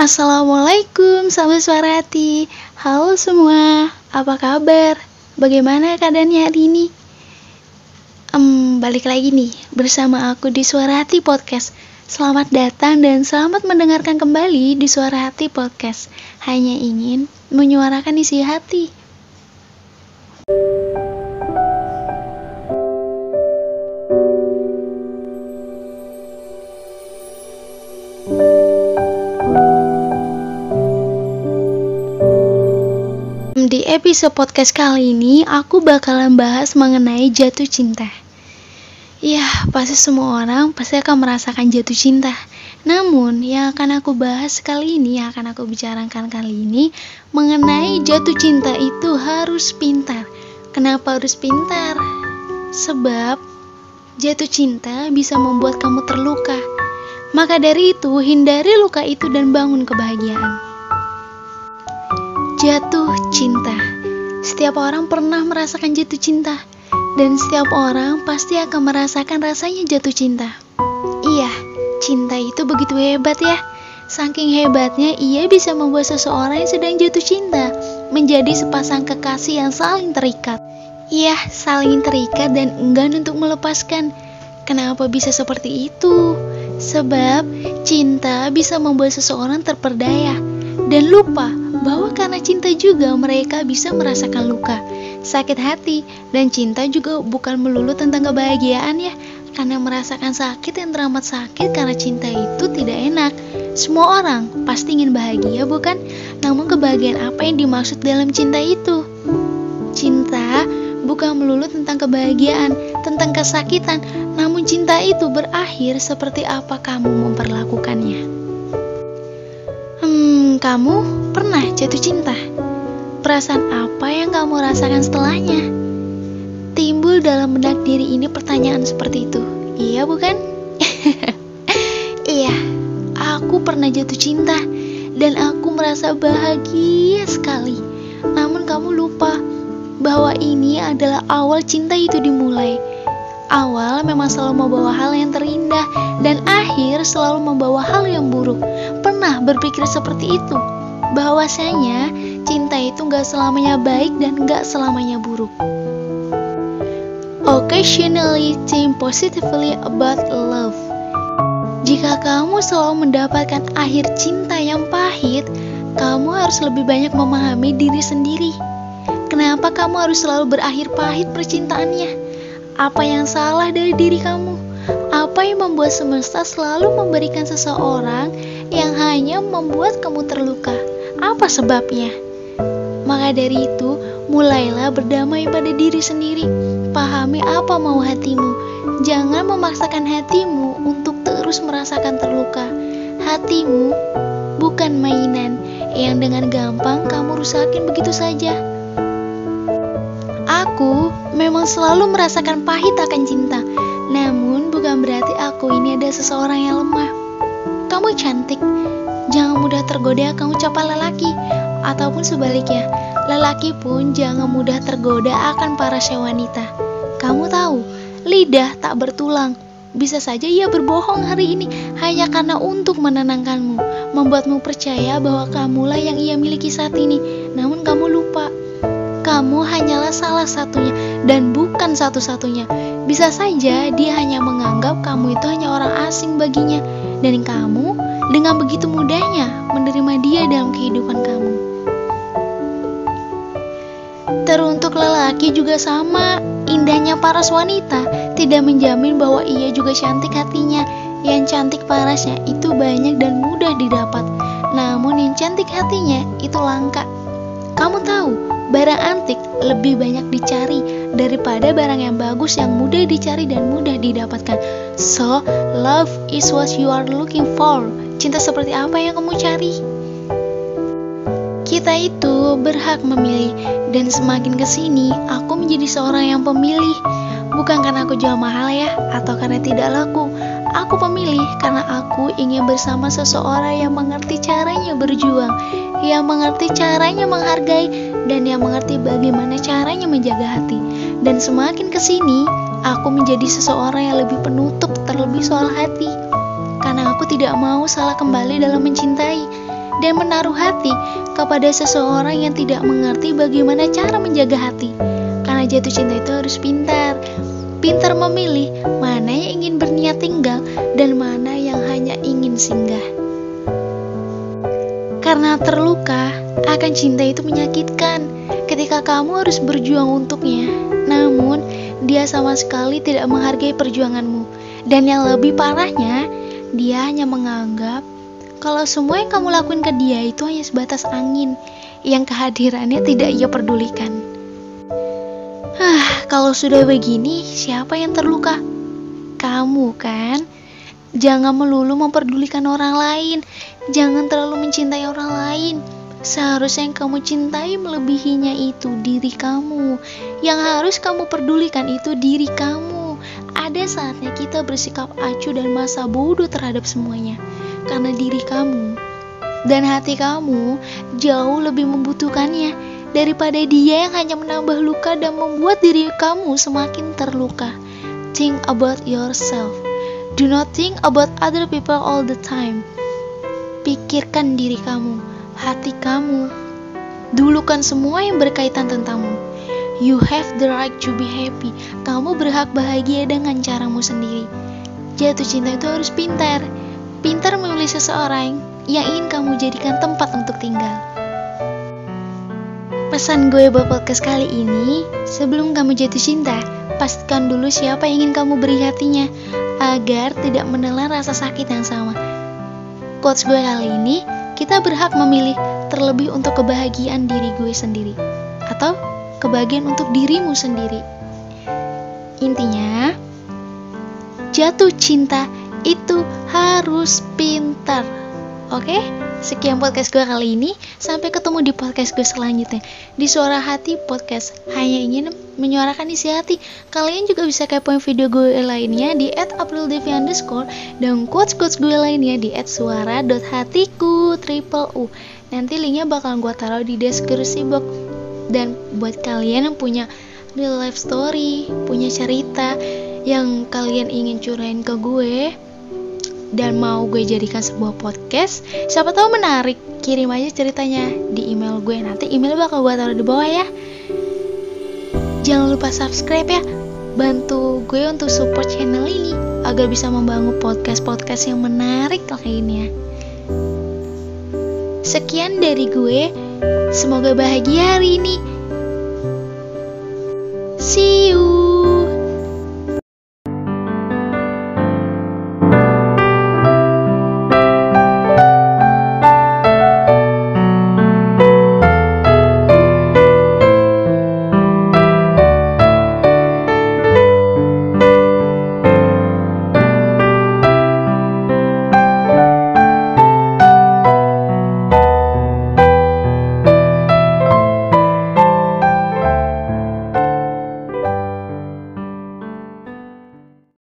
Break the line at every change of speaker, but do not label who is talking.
Assalamualaikum sahabat suara hati Halo semua, apa kabar? Bagaimana keadaannya hari ini? Um, balik lagi nih bersama aku di Suara Hati Podcast Selamat datang dan selamat mendengarkan kembali di Suara Hati Podcast Hanya ingin menyuarakan isi hati Di episode podcast kali ini, aku bakalan bahas mengenai jatuh cinta. Ya, pasti semua orang pasti akan merasakan jatuh cinta. Namun, yang akan aku bahas kali ini, yang akan aku bicarakan kali ini, mengenai jatuh cinta itu harus pintar. Kenapa harus pintar? Sebab jatuh cinta bisa membuat kamu terluka. Maka dari itu, hindari luka itu dan bangun kebahagiaan. Jatuh cinta. Setiap orang pernah merasakan jatuh cinta, dan setiap orang pasti akan merasakan rasanya jatuh cinta. Iya, cinta itu begitu hebat ya. Saking hebatnya, ia bisa membuat seseorang yang sedang jatuh cinta menjadi sepasang kekasih yang saling terikat. Iya, saling terikat dan enggan untuk melepaskan. Kenapa bisa seperti itu? Sebab cinta bisa membuat seseorang terperdaya dan lupa bahwa karena cinta juga mereka bisa merasakan luka, sakit hati, dan cinta juga bukan melulu tentang kebahagiaan ya. Karena merasakan sakit yang teramat sakit karena cinta itu tidak enak. Semua orang pasti ingin bahagia bukan? Namun kebahagiaan apa yang dimaksud dalam cinta itu? Cinta bukan melulu tentang kebahagiaan, tentang kesakitan, namun cinta itu berakhir seperti apa kamu memperlakukannya. Hmm, kamu pernah jatuh cinta? Perasaan apa yang kamu rasakan setelahnya? Timbul dalam benak diri ini pertanyaan seperti itu. Iya bukan? iya, aku pernah jatuh cinta dan aku merasa bahagia sekali. Namun kamu lupa bahwa ini adalah awal cinta itu dimulai. Awal memang selalu membawa hal yang terindah dan akhir selalu membawa hal yang buruk. Pernah berpikir seperti itu? Bahwasanya cinta itu gak selamanya baik dan gak selamanya buruk. Occasionally think positively about love. Jika kamu selalu mendapatkan akhir cinta yang pahit, kamu harus lebih banyak memahami diri sendiri. Kenapa kamu harus selalu berakhir pahit percintaannya? Apa yang salah dari diri kamu? Apa yang membuat semesta selalu memberikan seseorang yang hanya membuat kamu terluka? Apa sebabnya? Maka dari itu, mulailah berdamai pada diri sendiri. Pahami apa mau hatimu. Jangan memaksakan hatimu untuk terus merasakan terluka. Hatimu bukan mainan yang dengan gampang kamu rusakin begitu saja. Aku memang selalu merasakan pahit akan cinta, namun bukan berarti aku ini ada seseorang yang lemah. Kamu cantik, jangan mudah tergoda kamu capa lelaki, ataupun sebaliknya, lelaki pun jangan mudah tergoda akan para wanita. Kamu tahu, lidah tak bertulang. Bisa saja ia berbohong hari ini hanya karena untuk menenangkanmu, membuatmu percaya bahwa kamulah yang ia miliki saat ini. Namun kamu lupa kamu hanyalah salah satunya dan bukan satu-satunya. Bisa saja dia hanya menganggap kamu itu hanya orang asing baginya dan kamu dengan begitu mudahnya menerima dia dalam kehidupan kamu. Teruntuk lelaki juga sama, indahnya paras wanita tidak menjamin bahwa ia juga cantik hatinya. Yang cantik parasnya itu banyak dan mudah didapat, namun yang cantik hatinya itu langka. Kamu tahu, barang antik lebih banyak dicari daripada barang yang bagus yang mudah dicari dan mudah didapatkan. So, love is what you are looking for. Cinta seperti apa yang kamu cari? Kita itu berhak memilih dan semakin ke sini aku menjadi seorang yang pemilih bukan karena aku jual mahal ya atau karena tidak laku aku pemilih karena aku ingin bersama seseorang yang mengerti caranya berjuang yang mengerti caranya menghargai dan yang mengerti bagaimana caranya menjaga hati. Dan semakin ke sini, aku menjadi seseorang yang lebih penutup terlebih soal hati. Karena aku tidak mau salah kembali dalam mencintai. dan menaruh hati kepada seseorang yang tidak mengerti bagaimana cara menjaga hati. Karena jatuh cinta itu harus pintar. Pintar memilih mana yang ingin berniat tinggal dan mana yang hanya ingin singgah. Karena terluka, akan cinta itu menyakitkan ketika kamu harus berjuang untuknya. Namun, dia sama sekali tidak menghargai perjuanganmu. Dan yang lebih parahnya, dia hanya menganggap kalau semua yang kamu lakuin ke dia itu hanya sebatas angin yang kehadirannya tidak ia pedulikan. Ah, kalau sudah begini, siapa yang terluka? Kamu kan? Jangan melulu memperdulikan orang lain. Jangan terlalu mencintai orang lain. Seharusnya yang kamu cintai melebihinya itu diri kamu. Yang harus kamu pedulikan itu diri kamu. Ada saatnya kita bersikap acuh dan masa bodoh terhadap semuanya karena diri kamu dan hati kamu jauh lebih membutuhkannya daripada dia yang hanya menambah luka dan membuat diri kamu semakin terluka. Think about yourself. Do not think about other people all the time. Pikirkan diri kamu, hati kamu. Dulukan semua yang berkaitan tentangmu. You have the right to be happy. Kamu berhak bahagia dengan caramu sendiri. Jatuh cinta itu harus pintar Pintar memilih seseorang yang ingin kamu jadikan tempat untuk tinggal. Pesan gue buat podcast kali ini, sebelum kamu jatuh cinta, pastikan dulu siapa yang ingin kamu beri hatinya, agar tidak menelan rasa sakit yang sama. Quotes gue kali ini, kita berhak memilih terlebih untuk kebahagiaan diri gue sendiri, atau kebahagiaan untuk dirimu sendiri. Intinya, jatuh cinta itu harus pintar. Oke, sekian podcast gue kali ini. Sampai ketemu di podcast gue selanjutnya. Di Suara Hati Podcast. Hanya ingin menyuarakan isi hati. Kalian juga bisa kepoin video gue lainnya di @aprildevi underscore dan quotes-quotes gue lainnya di @suara.hatiku triple u. Nanti linknya bakal gue taruh di deskripsi box. Dan buat kalian yang punya real life story, punya cerita yang kalian ingin curahin ke gue, dan mau gue jadikan sebuah podcast, siapa tahu menarik. Kirim aja ceritanya di email gue. Nanti email bakal gue taruh di bawah ya. Jangan lupa subscribe ya. Bantu gue untuk support channel ini agar bisa membangun podcast-podcast yang menarik lainnya. Sekian dari gue. Semoga bahagia hari ini. See you.